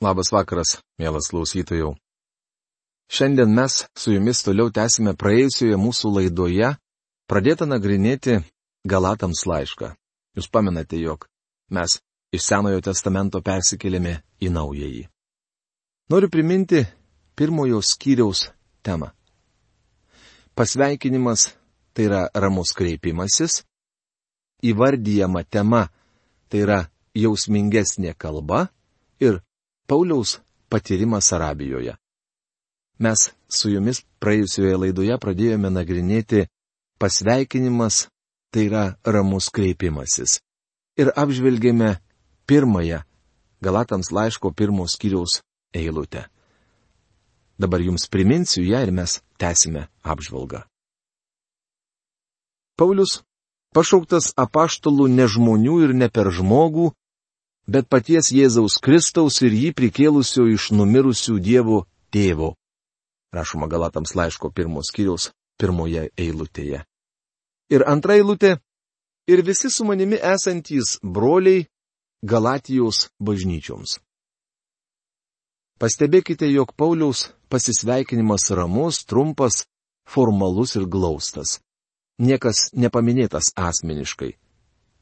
Labas vakaras, mielas klausytojų. Šiandien mes su jumis toliau tęsime praėjusioje mūsų laidoje pradėtą nagrinėti Galatams laišką. Jūs pamenate, jog mes iš Senojo testamento persikėlėme į naująjį. Noriu priminti pirmojo skyriaus temą. Pasveikinimas tai yra ramus kreipimasis, įvardyjama tema tai yra jausmingesnė kalba ir Pauliaus patyrimas Arabijoje. Mes su jumis praėjusioje laidoje pradėjome nagrinėti pasveikinimas, tai yra ramus kreipimasis. Ir apžvelgėme pirmąją Galatams laiško pirmos skyriaus eilutę. Dabar jums priminsiu ją ir mes tęsime apžvalgą. Paulius pašauktas apaštalų ne žmonių ir ne per žmogų, bet paties Jėzaus Kristaus ir jį prikėlusio iš numirusių dievų tėvo. Rašoma Galatams laiško pirmos kiriaus pirmoje eilutėje. Ir antra eilutė - ir visi su manimi esantys broliai Galatijos bažnyčioms. Pastebėkite, jog Pauliaus pasisveikinimas ramus, trumpas, formalus ir glaustas. Niekas nepaminėtas asmeniškai.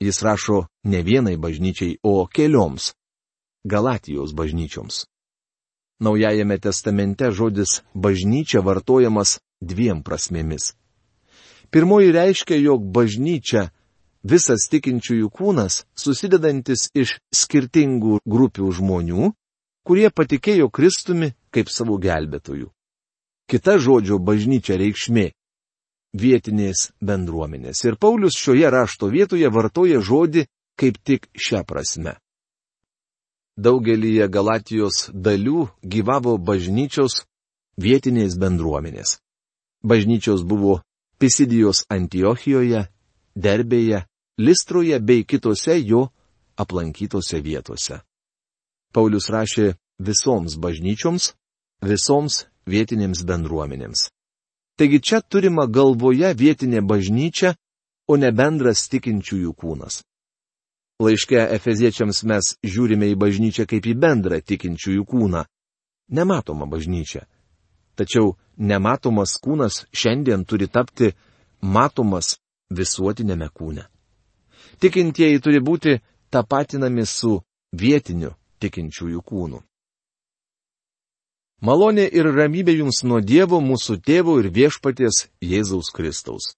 Jis rašo ne vienai bažnyčiai, o kelioms - Galatijos bažnyčioms. Naujajame testamente žodis bažnyčia vartojamas dviem prasmėmis. Pirmoji reiškia, jog bažnyčia - visas tikinčiųjų kūnas, susidedantis iš skirtingų grupių žmonių, kurie patikėjo Kristumi kaip savo gelbėtojų. Kita žodžio bažnyčia reikšmė vietinės bendruomenės. Ir Paulius šioje rašto vietoje vartoja žodį kaip tik šią prasme. Daugelįje Galatijos dalių gyvavo bažnyčios vietinės bendruomenės. Bažnyčios buvo Pisidijos Antiochijoje, Derbėje, Listroje bei kitose jo aplankytose vietose. Paulius rašė visoms bažnyčioms, visoms vietinėms bendruomenėms. Taigi čia turima galvoje vietinė bažnyčia, o ne bendras tikinčiųjų kūnas. Laiške Efeziečiams mes žiūrime į bažnyčią kaip į bendrą tikinčiųjų kūną. Nematoma bažnyčia. Tačiau nematomas kūnas šiandien turi tapti matomas visuotinėme kūne. Tikintieji turi būti tapatinami su vietiniu tikinčiųjų kūnu. Malonė ir ramybė jums nuo Dievo mūsų tėvo ir viešpaties Jėzaus Kristaus.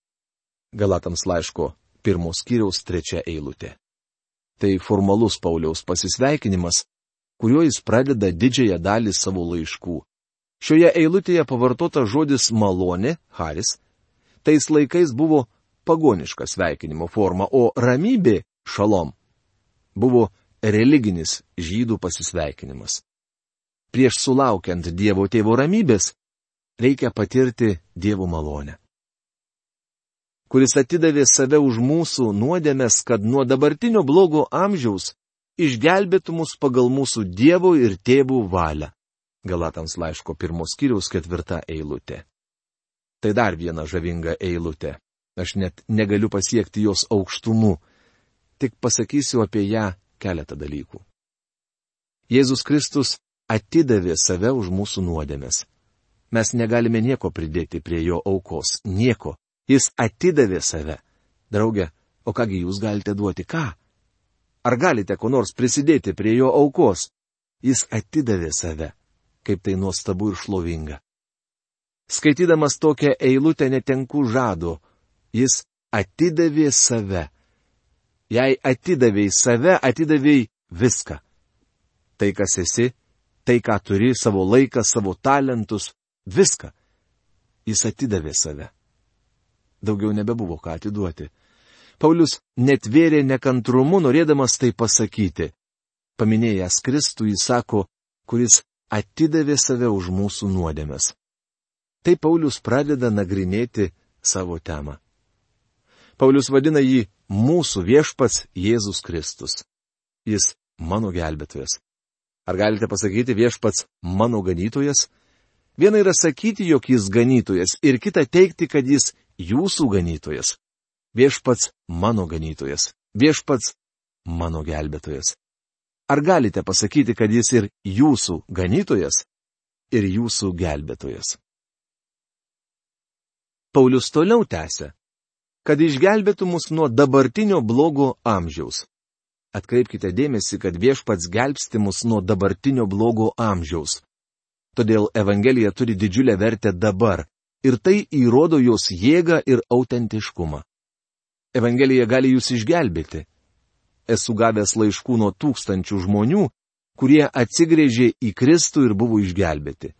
Galatams laiško pirmos kiriaus trečia eilutė. Tai formalus Pauliaus pasisveikinimas, kuriuo jis pradeda didžiąją dalį savo laiškų. Šioje eilutėje pavartota žodis malonė, haris, tais laikais buvo pagoniška sveikinimo forma, o ramybė, šalom, buvo religinis žydų pasisveikinimas prieš sulaukiant Dievo tėvo ramybės, reikia patirti Dievo malonę. Kuris atidavė save už mūsų nuodėmės, kad nuo dabartinio blogo amžiaus išgelbėtų mus pagal mūsų Dievo ir tėvų valią. Galatams laiško pirmos kiriaus ketvirta eilutė. Tai dar viena žavinga eilutė. Aš net negaliu pasiekti jos aukštumų. Tik pasakysiu apie ją keletą dalykų. Jėzus Kristus atidavė save už mūsų nuodėmės. Mes negalime nieko pridėti prie jo aukos. Nieko. Jis atidavė save. Drauge, o kągi jūs galite duoti ką? Ar galite ko nors prisidėti prie jo aukos? Jis atidavė save. Kaip tai nuostabu ir šlovinga. Skaitydamas tokią eilutę netenku žado. Jis atidavė save. Jei atidavėjai save, atidavėjai viską. Tai, kas esi, tai, ką turi, savo laiką, savo talentus, viską. Jis atidavė save. Daugiau nebebuvo ką atiduoti. Paulius net vėrė nekantrumu, norėdamas tai pasakyti. Paminėjęs Kristų, jis sako, kuris atidavė save už mūsų nuodėmes. Tai Paulius pradeda nagrinėti savo temą. Paulius vadina jį mūsų viešpats Jėzus Kristus. Jis mano gelbėtojas. Ar galite pasakyti viešpats mano ganytojas? Viena yra sakyti, jog jis ganytojas, ir kita teikti, kad jis jūsų ganytojas. Viešpats mano ganytojas. Viešpats mano gelbėtojas. Ar galite pasakyti, kad jis ir jūsų ganytojas, ir jūsų gelbėtojas? Paulius toliau tęsė, kad išgelbėtų mus nuo dabartinio blogo amžiaus. Atkreipkite dėmesį, kad viešpats gelbsti mus nuo dabartinio blogo amžiaus. Todėl Evangelija turi didžiulę vertę dabar, ir tai įrodo jos jėgą ir autentiškumą. Evangelija gali jūs išgelbėti. Esu gavęs laiškų nuo tūkstančių žmonių, kurie atsigrėžė į Kristų ir buvo išgelbėti.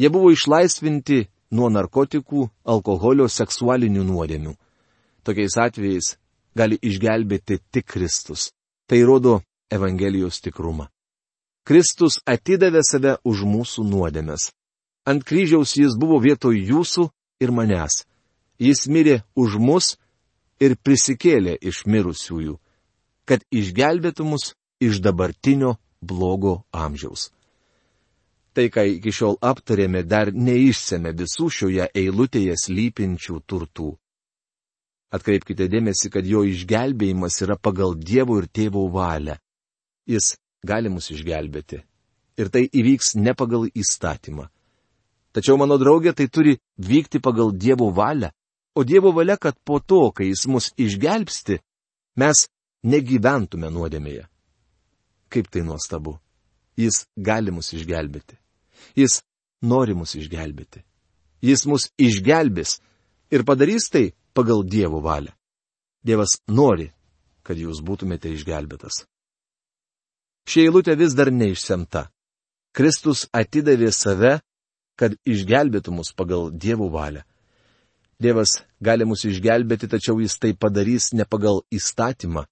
Jie buvo išlaisvinti nuo narkotikų, alkoholio, seksualinių nuodėmių. Tokiais atvejais gali išgelbėti tik Kristus. Tai rodo Evangelijos tikrumą. Kristus atidavė save už mūsų nuodėmes. Ant kryžiaus jis buvo vietoj jūsų ir manęs. Jis mirė už mus ir prisikėlė iš mirusiųjų, kad išgelbėtų mus iš dabartinio blogo amžiaus. Tai, ką iki šiol aptarėme, dar neišsėmė visų šioje eilutėje slypinčių turtų. Atkreipkite dėmesį, kad jo išgelbėjimas yra pagal Dievo ir Tėvo valią. Jis gali mus išgelbėti. Ir tai įvyks ne pagal įstatymą. Tačiau mano draugė tai turi vykti pagal Dievo valią. O Dievo valia, kad po to, kai Jis mus išgelbsti, mes negyventume nuodėmėje. Kaip tai nuostabu. Jis gali mus išgelbėti. Jis nori mus išgelbėti. Jis mus išgelbės ir padarys tai pagal Dievo valią. Dievas nori, kad jūs būtumėte išgelbėtas. Šie eilutė vis dar neišsemta. Kristus atidavė save, kad išgelbėtų mus pagal Dievo valią. Dievas gali mus išgelbėti, tačiau jis tai padarys ne pagal įstatymą.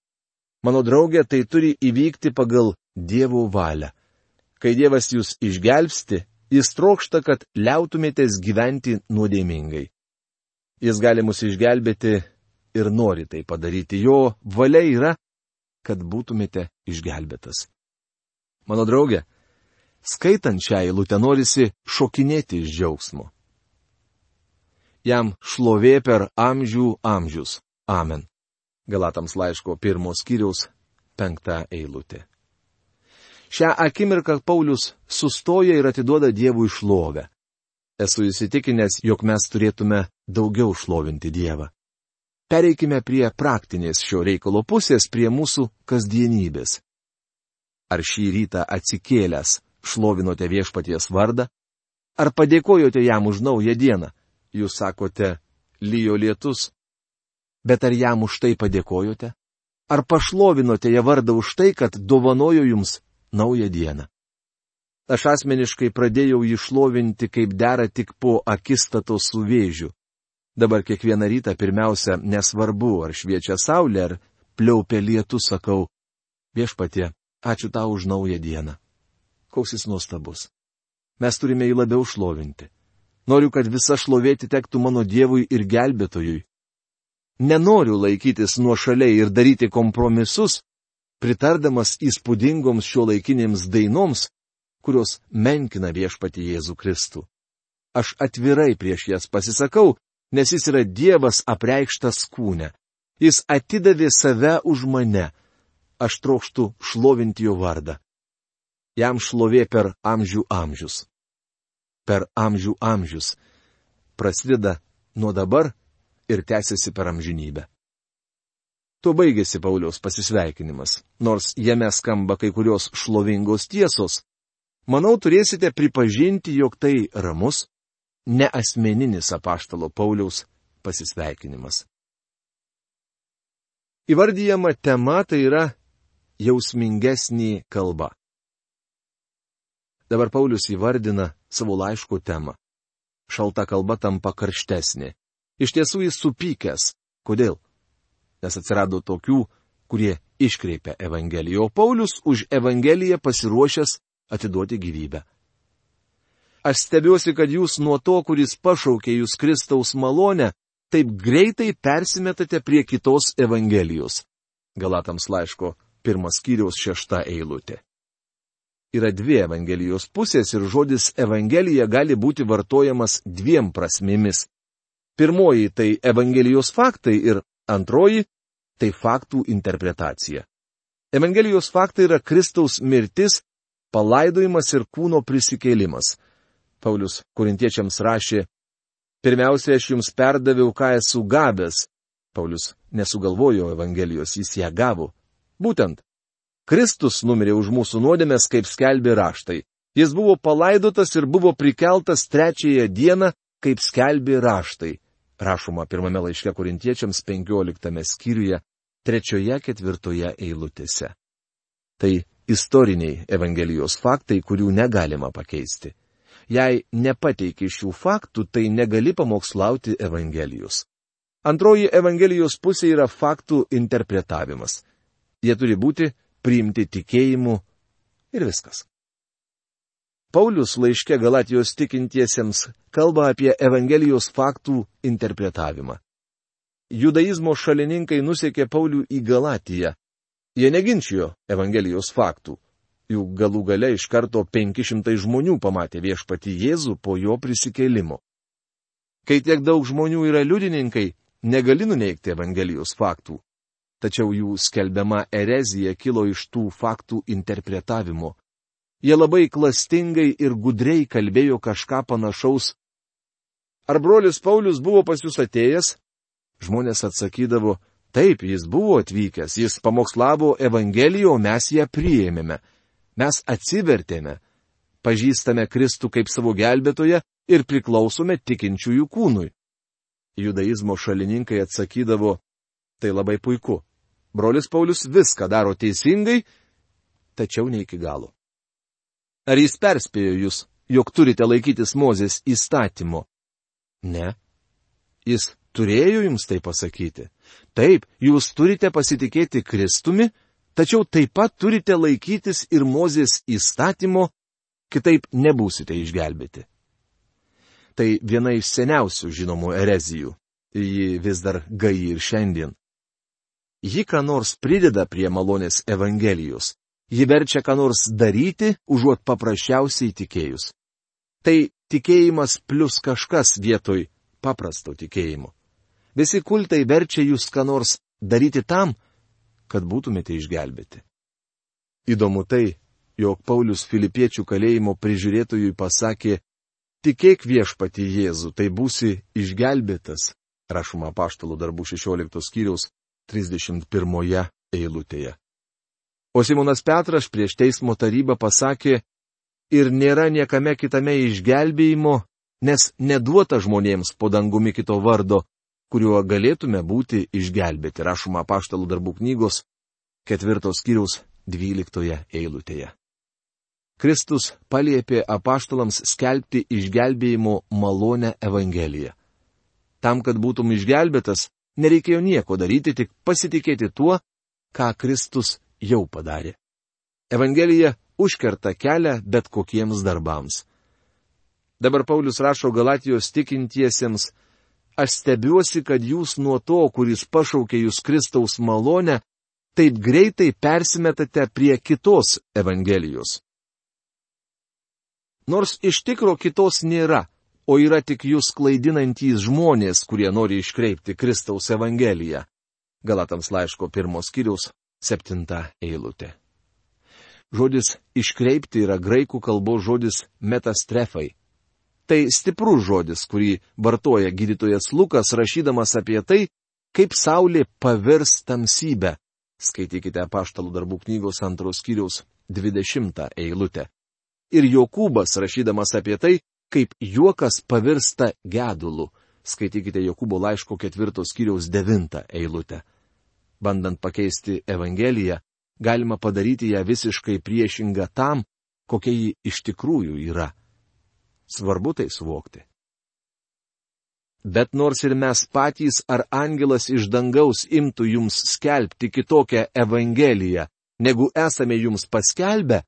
Mano draugė, tai turi įvykti pagal Dievo valią. Kai Dievas jūs išgelbsti, jis trokšta, kad liautumėtės gyventi nuodėmingai. Jis gali mus išgelbėti ir nori tai padaryti. Jo valia yra, kad būtumėte išgelbėtas. Mano draugė, skaitant šią eilutę norisi šokinėti iš džiaugsmo. Jam šlovė per amžių amžius. Amen. Galatams laiško pirmos skyriaus penktą eilutę. Šią akimirką Paulius sustoja ir atiduoda Dievui šlovę. Esu įsitikinęs, jog mes turėtume daugiau šlovinti Dievą. Pereikime prie praktinės šio reikalo pusės, prie mūsų kasdienybės. Ar šį rytą atsikėlęs šlovinote viešpaties vardą? Ar padėkojote jam už naują dieną? Jūs sakote, lyjo lietus. Bet ar jam už tai padėkojote? Ar pašlovinote ją vardą už tai, kad dovanojo jums naują dieną? Aš asmeniškai pradėjau jį šlovinti kaip dera tik po akistato su vėžiu. Dabar kiekvieną rytą pirmiausia, nesvarbu, ar šviečia saulė, ar pliaupia lietus, sakau, viešpatie, ačiū tau už naują dieną. Koks jis nuostabus. Mes turime jį labiau šlovinti. Noriu, kad visa šlovėti tektų mano Dievui ir gelbėtojui. Nenoriu laikytis nuo šaliai ir daryti kompromisus, pritardamas įspūdingoms šio laikinėms dainoms, kurios menkina viešpati Jėzų Kristų. Aš atvirai prieš jas pasisakau, nes jis yra Dievas apreikštas kūne. Jis atidavė save už mane. Aš trokštų šlovinti jo vardą. Jam šlovė per amžių amžius. Per amžių amžius. Prasideda nuo dabar ir tęsiasi per amžinybę. Tuo baigėsi Pauliaus pasisveikinimas, nors jame skamba kai kurios šlovingos tiesos, manau turėsite pripažinti, jog tai ramus, neasmeninis apaštalo Pauliaus pasisveikinimas. Įvardyjama tema tai yra jausmingesnė kalba. Dabar Paulius įvardina savo laiško temą. Šalta kalba tampa karštesnė. Iš tiesų jis supykęs. Kodėl? Nes atsirado tokių, kurie iškreipia Evangeliją, o Paulius už Evangeliją pasiruošęs atiduoti gyvybę. Aš stebiuosi, kad jūs nuo to, kuris pašaukė jūs Kristaus malonę, taip greitai persimetate prie kitos Evangelijos. Galatams laiško pirmas skyriaus šešta eilutė. Yra dvi Evangelijos pusės ir žodis Evangelija gali būti vartojamas dviem prasmėmis. Pirmoji tai Evangelijos faktai ir antroji tai faktų interpretacija. Evangelijos faktai yra Kristaus mirtis, palaidojimas ir kūno prisikėlimas. Paulius korintiečiams rašė, pirmiausia, aš jums perdaviau, ką esu gavęs. Paulius nesugalvojo Evangelijos, jis ją gavo. Būtent, Kristus numirė už mūsų nuodėmės, kaip skelbė raštai. Jis buvo palaidotas ir buvo prikeltas trečiąją dieną, kaip skelbė raštai. Rašoma pirmame laiške korintiečiams 15 skyriuje, trečioje ketvirtoje eilutėse. Tai istoriniai Evangelijos faktai, kurių negalima pakeisti. Jei nepateiki šių faktų, tai negali pamokslauti Evangelijos. Antroji Evangelijos pusė yra faktų interpretavimas. Jie turi būti priimti tikėjimu ir viskas. Paulius laiške Galatijos tikintiesiems kalba apie Evangelijos faktų interpretavimą. Judaizmo šalininkai nusekė Paulių į Galatiją, Jie neginčijo Evangelijos faktų. Juk galų gale iš karto 500 žmonių pamatė viešpati Jėzų po jo prisikėlimo. Kai tiek daug žmonių yra liudininkai, negali nuneikti Evangelijos faktų. Tačiau jų skelbiama erezija kilo iš tų faktų interpretavimo. Jie labai klastingai ir gudriai kalbėjo kažką panašaus. Ar brolis Paulius buvo pas jūs atėjęs? Žmonės atsakydavo, Taip, jis buvo atvykęs, jis pamokslavo Evangeliją, o mes ją priėmėme. Mes atsivertėme, pažįstame Kristų kaip savo gelbėtoją ir priklausome tikinčiųjų kūnui. Judaizmo šalininkai atsakydavo, tai labai puiku. Brolis Paulius viską daro teisingai, tačiau ne iki galo. Ar jis perspėjo jūs, jog turite laikytis Mozės įstatymo? Ne. Jis turėjo jums tai pasakyti. Taip, jūs turite pasitikėti Kristumi, tačiau taip pat turite laikytis ir Mozės įstatymo, kitaip nebūsite išgelbėti. Tai viena iš seniausių žinomų erezijų. Ji vis dar gai ir šiandien. Ji ką nors prideda prie malonės Evangelijos. Ji verčia ką nors daryti, užuot paprasčiausiai tikėjus. Tai tikėjimas plus kažkas vietoj paprasto tikėjimo. Visi kultai verčia jūs ką nors daryti tam, kad būtumėte išgelbėti. Įdomu tai, jog Paulius Filipiečių kalėjimo prižiūrėtojui pasakė, tikėk viešpati Jėzų, tai būsi išgelbėtas, rašoma paštalų darbų 16 skyriaus 31 eilutėje. O Simonas Petras prieš teismo tarybą pasakė, ir nėra niekame kitame išgelbėjimo, nes neduota žmonėms po dangumi kito vardo, kuriuo galėtume būti išgelbėti, rašoma paštalų darbų knygos ketvirtos kiriaus dvyliktoje eilutėje. Kristus paliepė apaštalams skelbti išgelbėjimo malonę Evangeliją. Tam, kad būtum išgelbėtas, nereikėjo nieko daryti, tik pasitikėti tuo, ką Kristus jau padarė. Evangelija užkerta kelią bet kokiems darbams. Dabar Paulius rašo Galatijos tikintiesiems, aš stebiuosi, kad jūs nuo to, kuris pašaukė jūs Kristaus malonę, taip greitai persimetate prie kitos Evangelijos. Nors iš tikro kitos nėra, o yra tik jūs klaidinantys žmonės, kurie nori iškreipti Kristaus Evangeliją. Galatams laiško pirmos kiriaus septinta eilutė. Žodis iškreipti yra graikų kalbos žodis metastrefai. Tai stiprus žodis, kurį vartoja gydytojas Lukas, rašydamas apie tai, kaip Saulė pavirs tamsybę. Skaitykite paštalų darbų knygos antros kiriaus 20 eilutę. Ir Jokūbas, rašydamas apie tai, kaip juokas pavirsta gedulu. Skaitykite Jokūbo laiško ketvirtos kiriaus 9 eilutę. Bandant pakeisti Evangeliją, galima padaryti ją visiškai priešingą tam, kokia ji iš tikrųjų yra. Svarbu tai suvokti. Bet nors ir mes patys ar angelas iš dangaus imtų jums skelbti kitokią evangeliją, negu esame jums paskelbę,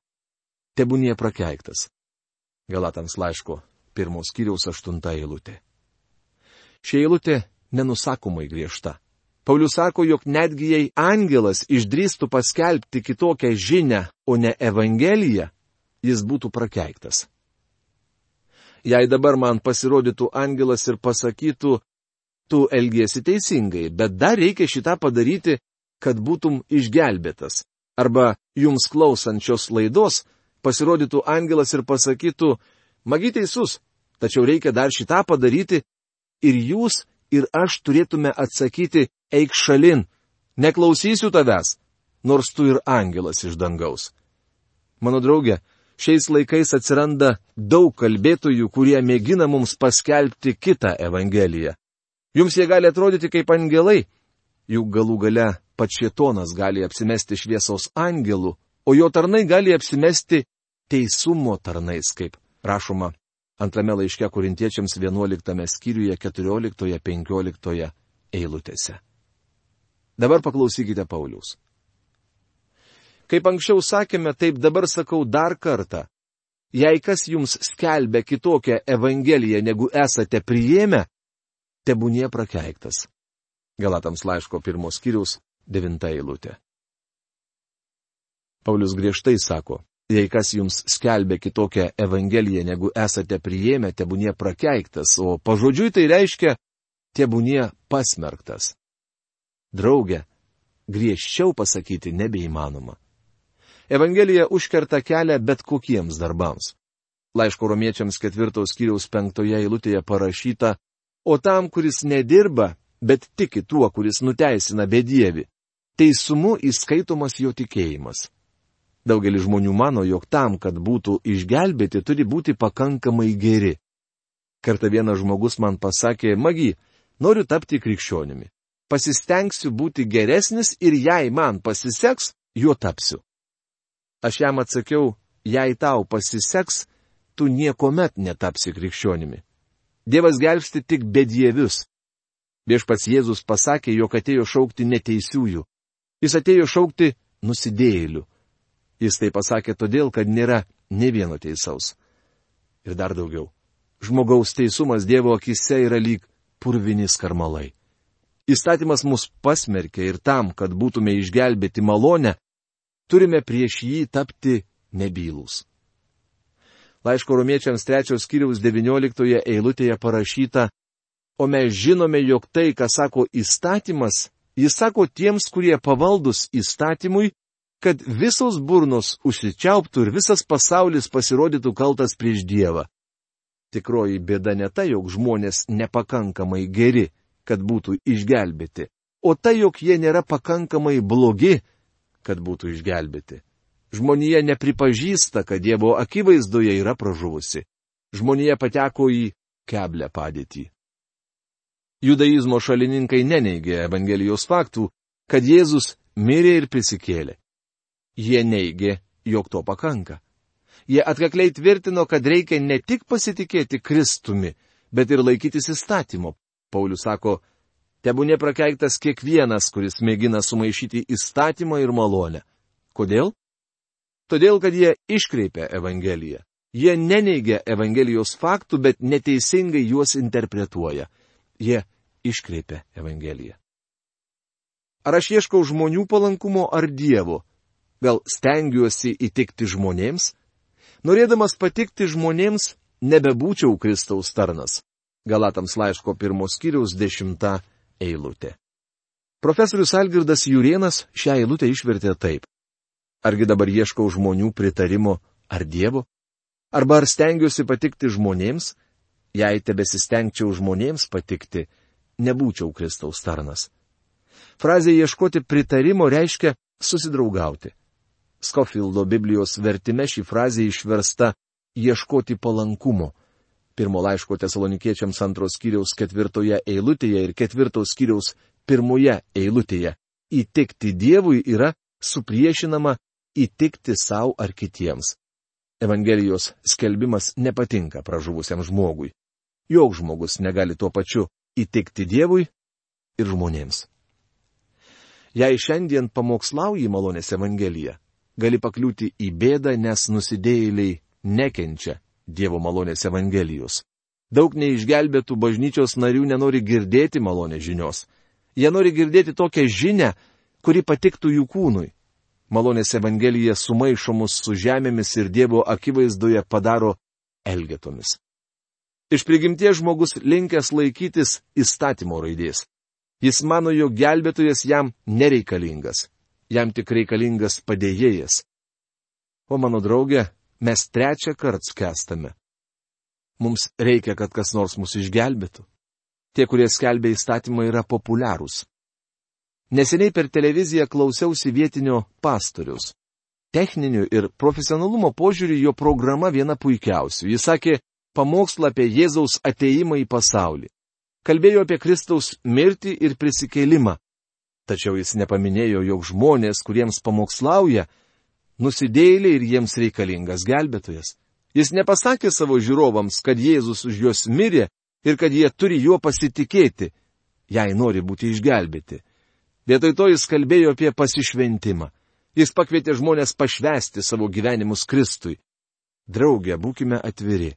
tebūnie prakeiktas. Galatams laiško pirmos kiriaus aštunta eilutė. Ši eilutė nenusakomai griežta. Paulius sako, jog netgi jei angelas išdrįstų paskelbti kitokią žinę, o ne evangeliją, jis būtų prakeiktas. Jei dabar man pasirodytų angelas ir pasakytų, tu elgiesi teisingai, bet dar reikia šitą padaryti, kad būtum išgelbėtas. Arba jums klausančios laidos pasirodytų angelas ir pasakytų, magi teisus, tačiau reikia dar šitą padaryti ir jūs ir aš turėtume atsakyti, eik šalin, neklausysiu tavęs, nors tu ir angelas iš dangaus. Mano draugė, šiais laikais atsiranda daug kalbėtojų, kurie mėgina mums paskelbti kitą Evangeliją. Jums jie gali atrodyti kaip angelai, juk galų gale pats šietonas gali apsimesti šviesos angelų, o jo tarnai gali apsimesti teisumo tarnais, kaip rašoma antrame laiške korintiečiams 11 skyriuje 14-15 eilutėse. Dabar paklausykite Paulius. Kaip anksčiau sakėme, taip dabar sakau dar kartą. Jei kas jums skelbia kitokią evangeliją, negu esate priėmę, tebūnie prakeiktas. Galatams laiško pirmos skyriaus devinta eilutė. Paulius griežtai sako, jei kas jums skelbia kitokią evangeliją, negu esate priėmę, tebūnie prakeiktas, o pažodžiui tai reiškia, tebūnie pasmerktas. Drauge, griežčiau pasakyti nebeįmanoma. Evangelija užkerta kelią bet kokiems darbams. Laiško romiečiams ketvirtos kiriaus penktoje eilutėje parašyta, o tam, kuris nedirba, bet tiki tuo, kuris nuteisina bedievi, teisumu įskaitomas jo tikėjimas. Daugelis žmonių mano, jog tam, kad būtų išgelbėti, turi būti pakankamai geri. Kartą vienas žmogus man pasakė, magi, noriu tapti krikščionimi. Pasistengsiu būti geresnis ir jei man pasiseks, juo tapsiu. Aš jam atsakiau, jei tau pasiseks, tu niekuomet netapsi krikščionimi. Dievas gelbsti tik bedievius. Viešpats Jėzus pasakė, jog atėjo šaukti neteisiųjų. Jis atėjo šaukti nusidėjėlių. Jis tai pasakė todėl, kad nėra ne vieno teisaus. Ir dar daugiau. Žmogaus teisumas Dievo akise yra lyg purvinis karmalai. Įstatymas mus pasmerkia ir tam, kad būtume išgelbėti malonę, turime prieš jį tapti nebylus. Laiško romiečiams trečios kiriaus 19 eilutėje parašyta, o mes žinome, jog tai, ką sako įstatymas, jis sako tiems, kurie pavaldus įstatymui, kad visos burnos užsičiauptų ir visas pasaulis pasirodytų kaltas prieš Dievą. Tikroji bėda ne ta, jog žmonės nepakankamai geri, kad būtų išgelbėti, o ta, jog jie nėra pakankamai blogi, kad būtų išgelbėti. Žmonija nepripažįsta, kad Dievo akivaizdoje yra pražuvusi. Žmonija pateko į keblę padėtį. Judaizmo šalininkai neneigė Evangelijos faktų, kad Jėzus mirė ir prisikėlė. Jie neigė, jog to pakanka. Jie atkakliai tvirtino, kad reikia ne tik pasitikėti Kristumi, bet ir laikytis įstatymo. Paulius sako, tebu neprakeiktas kiekvienas, kuris mėgina sumaišyti įstatymą ir malonę. Kodėl? Todėl, kad jie iškreipia Evangeliją. Jie neneigia Evangelijos faktų, bet neteisingai juos interpretuoja. Jie iškreipia Evangeliją. Ar aš ieškau žmonių palankumo ar Dievo? Gal stengiuosi įtikti žmonėms? Norėdamas patikti žmonėms, nebebūčiau Kristaus tarnas. Galatams laiško pirmos kiriaus dešimta eilutė. Profesorius Algirdas Jurienas šią eilutę išvertė taip. Argi dabar ieškau žmonių pritarimo ar Dievo? Arba ar stengiuosi patikti žmonėms? Jei tebesistengčiau žmonėms patikti, nebūčiau Kristaus tarnas. Frazė ieškoti pritarimo reiškia susidraugauti. Skofildo Biblijos vertime ši frazė išversta ieškoti palankumo. Pirmo laiško tesalonikiečiams antros skyriaus ketvirtoje eilutėje ir ketvirtos skyriaus pirmoje eilutėje įtikti Dievui yra supriešinama įtikti savo ar kitiems. Evangelijos skelbimas nepatinka pražuvusiam žmogui. Joks žmogus negali tuo pačiu įtikti Dievui ir žmonėms. Jei šiandien pamokslauji malonės Evangeliją, gali pakliūti į bėdą, nes nusidėjėliai nekenčia Dievo malonės Evangelijos. Daug neišgelbėtų bažnyčios narių nenori girdėti malonės žinios. Jie nori girdėti tokią žinę, kuri patiktų jų kūnui. Malonės Evangelija sumaišomus su žemėmis ir Dievo akivaizdoje padaro elgetomis. Iš prigimties žmogus linkęs laikytis įstatymo raidės. Jis mano, jog gelbėtojas jam nereikalingas. jam tik reikalingas padėjėjas. O mano draugė, mes trečią kartą skęstame. Mums reikia, kad kas nors mus išgelbėtų. Tie, kurie skelbia įstatymą, yra populiarūs. Neseniai per televiziją klausiausi vietinio pastorius. Techniniu ir profesionalumo požiūriu jo programa viena puikiausių. Jis sakė pamokslą apie Jėzaus ateimą į pasaulį. Kalbėjo apie Kristaus mirtį ir prisikėlimą. Tačiau jis nepaminėjo, jog žmonės, kuriems pamokslauja, nusidėlė ir jiems reikalingas gelbėtojas. Jis nepasakė savo žiūrovams, kad Jėzus už juos mirė ir kad jie turi juo pasitikėti, jei nori būti išgelbėti. Vietoj to jis kalbėjo apie pasišventimą. Jis pakvietė žmonės pašvesti savo gyvenimus Kristui. Drauge, būkime atviri.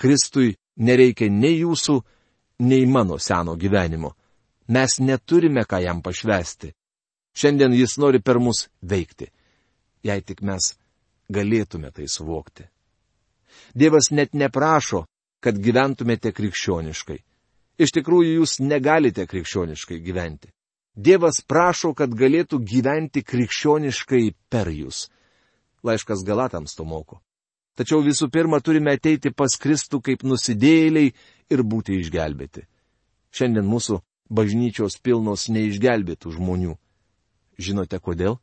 Kristui nereikia nei jūsų, nei mano seno gyvenimo. Mes neturime ką jam pašvesti. Šiandien jis nori per mus veikti jei tik mes galėtume tai suvokti. Dievas net neprašo, kad gyventumėte krikščioniškai. Iš tikrųjų, jūs negalite krikščioniškai gyventi. Dievas prašo, kad galėtų gyventi krikščioniškai per jūs. Laiškas Galatams to moko. Tačiau visų pirma turime ateiti pas Kristų kaip nusidėjėliai ir būti išgelbėti. Šiandien mūsų bažnyčios pilnos neišgelbėtų žmonių. Žinote kodėl?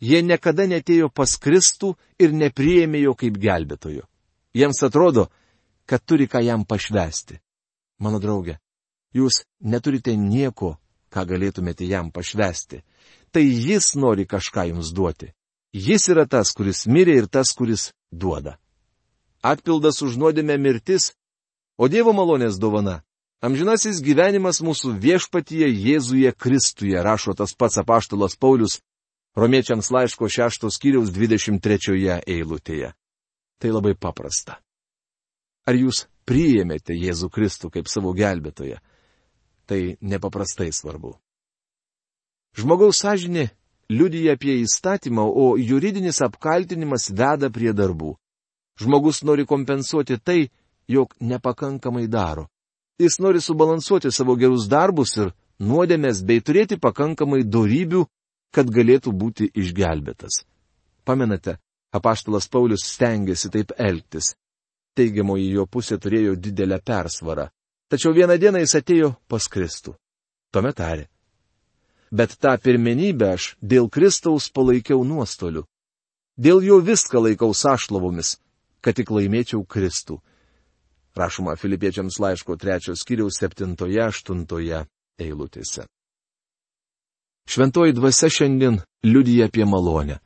Jie niekada netėjo pas Kristų ir nepriėmė jo kaip gelbėtojo. Jiems atrodo, kad turi ką jam pašvesti. Mano draugė, jūs neturite nieko, ką galėtumėte jam pašvesti. Tai jis nori kažką jums duoti. Jis yra tas, kuris mirė ir tas, kuris duoda. Atpildas už nuodėmę mirtis, o Dievo malonės dovana. Amžinasis gyvenimas mūsų viešpatyje Jėzuje Kristuje, rašo tas pats apaštalas Paulius Romiečiams laiško šeštos kiriaus 23 eilutėje. Tai labai paprasta. Ar jūs priėmėte Jėzų Kristų kaip savo gelbėtoją? Tai nepaprastai svarbu. Žmogaus sąžinė liudyja apie įstatymą, o juridinis apkaltinimas veda prie darbų. Žmogus nori kompensuoti tai, jog nepakankamai daro. Jis nori subalansuoti savo gerus darbus ir nuodėmės bei turėti pakankamai darybių, kad galėtų būti išgelbėtas. Pamenate, apaštalas Paulius stengiasi taip elgtis. Teigiamoji jo pusė turėjo didelę persvarą. Tačiau vieną dieną jis atėjo pas Kristų. Tuomet tarė. Bet tą pirmenybę aš dėl Kristaus palaikiau nuostoliu. Dėl jo viską laikau sašlavomis, kad tik laimėčiau Kristų. Rašoma Filipiečiams laiško trečios kiriaus septintoje, aštuntoje eilutėse. Šventoji dvasia šiandien liudyja apie malonę.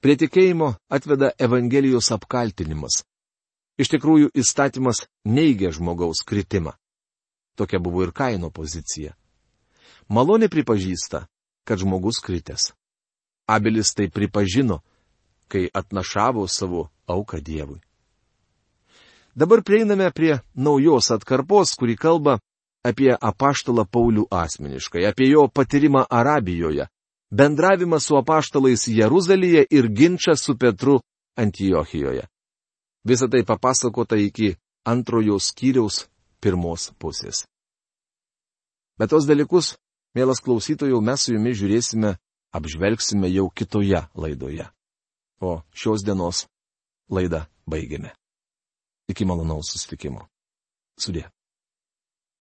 Prie tikėjimo atveda Evangelijos apkaltinimas. Iš tikrųjų, įstatymas neigia žmogaus kritimą. Tokia buvo ir kaino pozicija. Malonė pripažįsta, kad žmogus kritęs. Abelis tai pripažino, kai atnašavo savo auką Dievui. Dabar prieiname prie naujos atkarpos, kuri kalba apie apaštalą Paulių asmeniškai, apie jo patyrimą Arabijoje, bendravimą su apaštalais Jeruzalėje ir ginčą su Petru Antijochijoje. Visą tai papasakota iki antrojo skyriaus pirmos pusės. Bet tos dalykus, mielas klausytojų, mes su jumis žiūrėsime, apžvelgsime jau kitoje laidoje. O šios dienos laidą baigėme. Iki malonaus susitikimo. Sudė.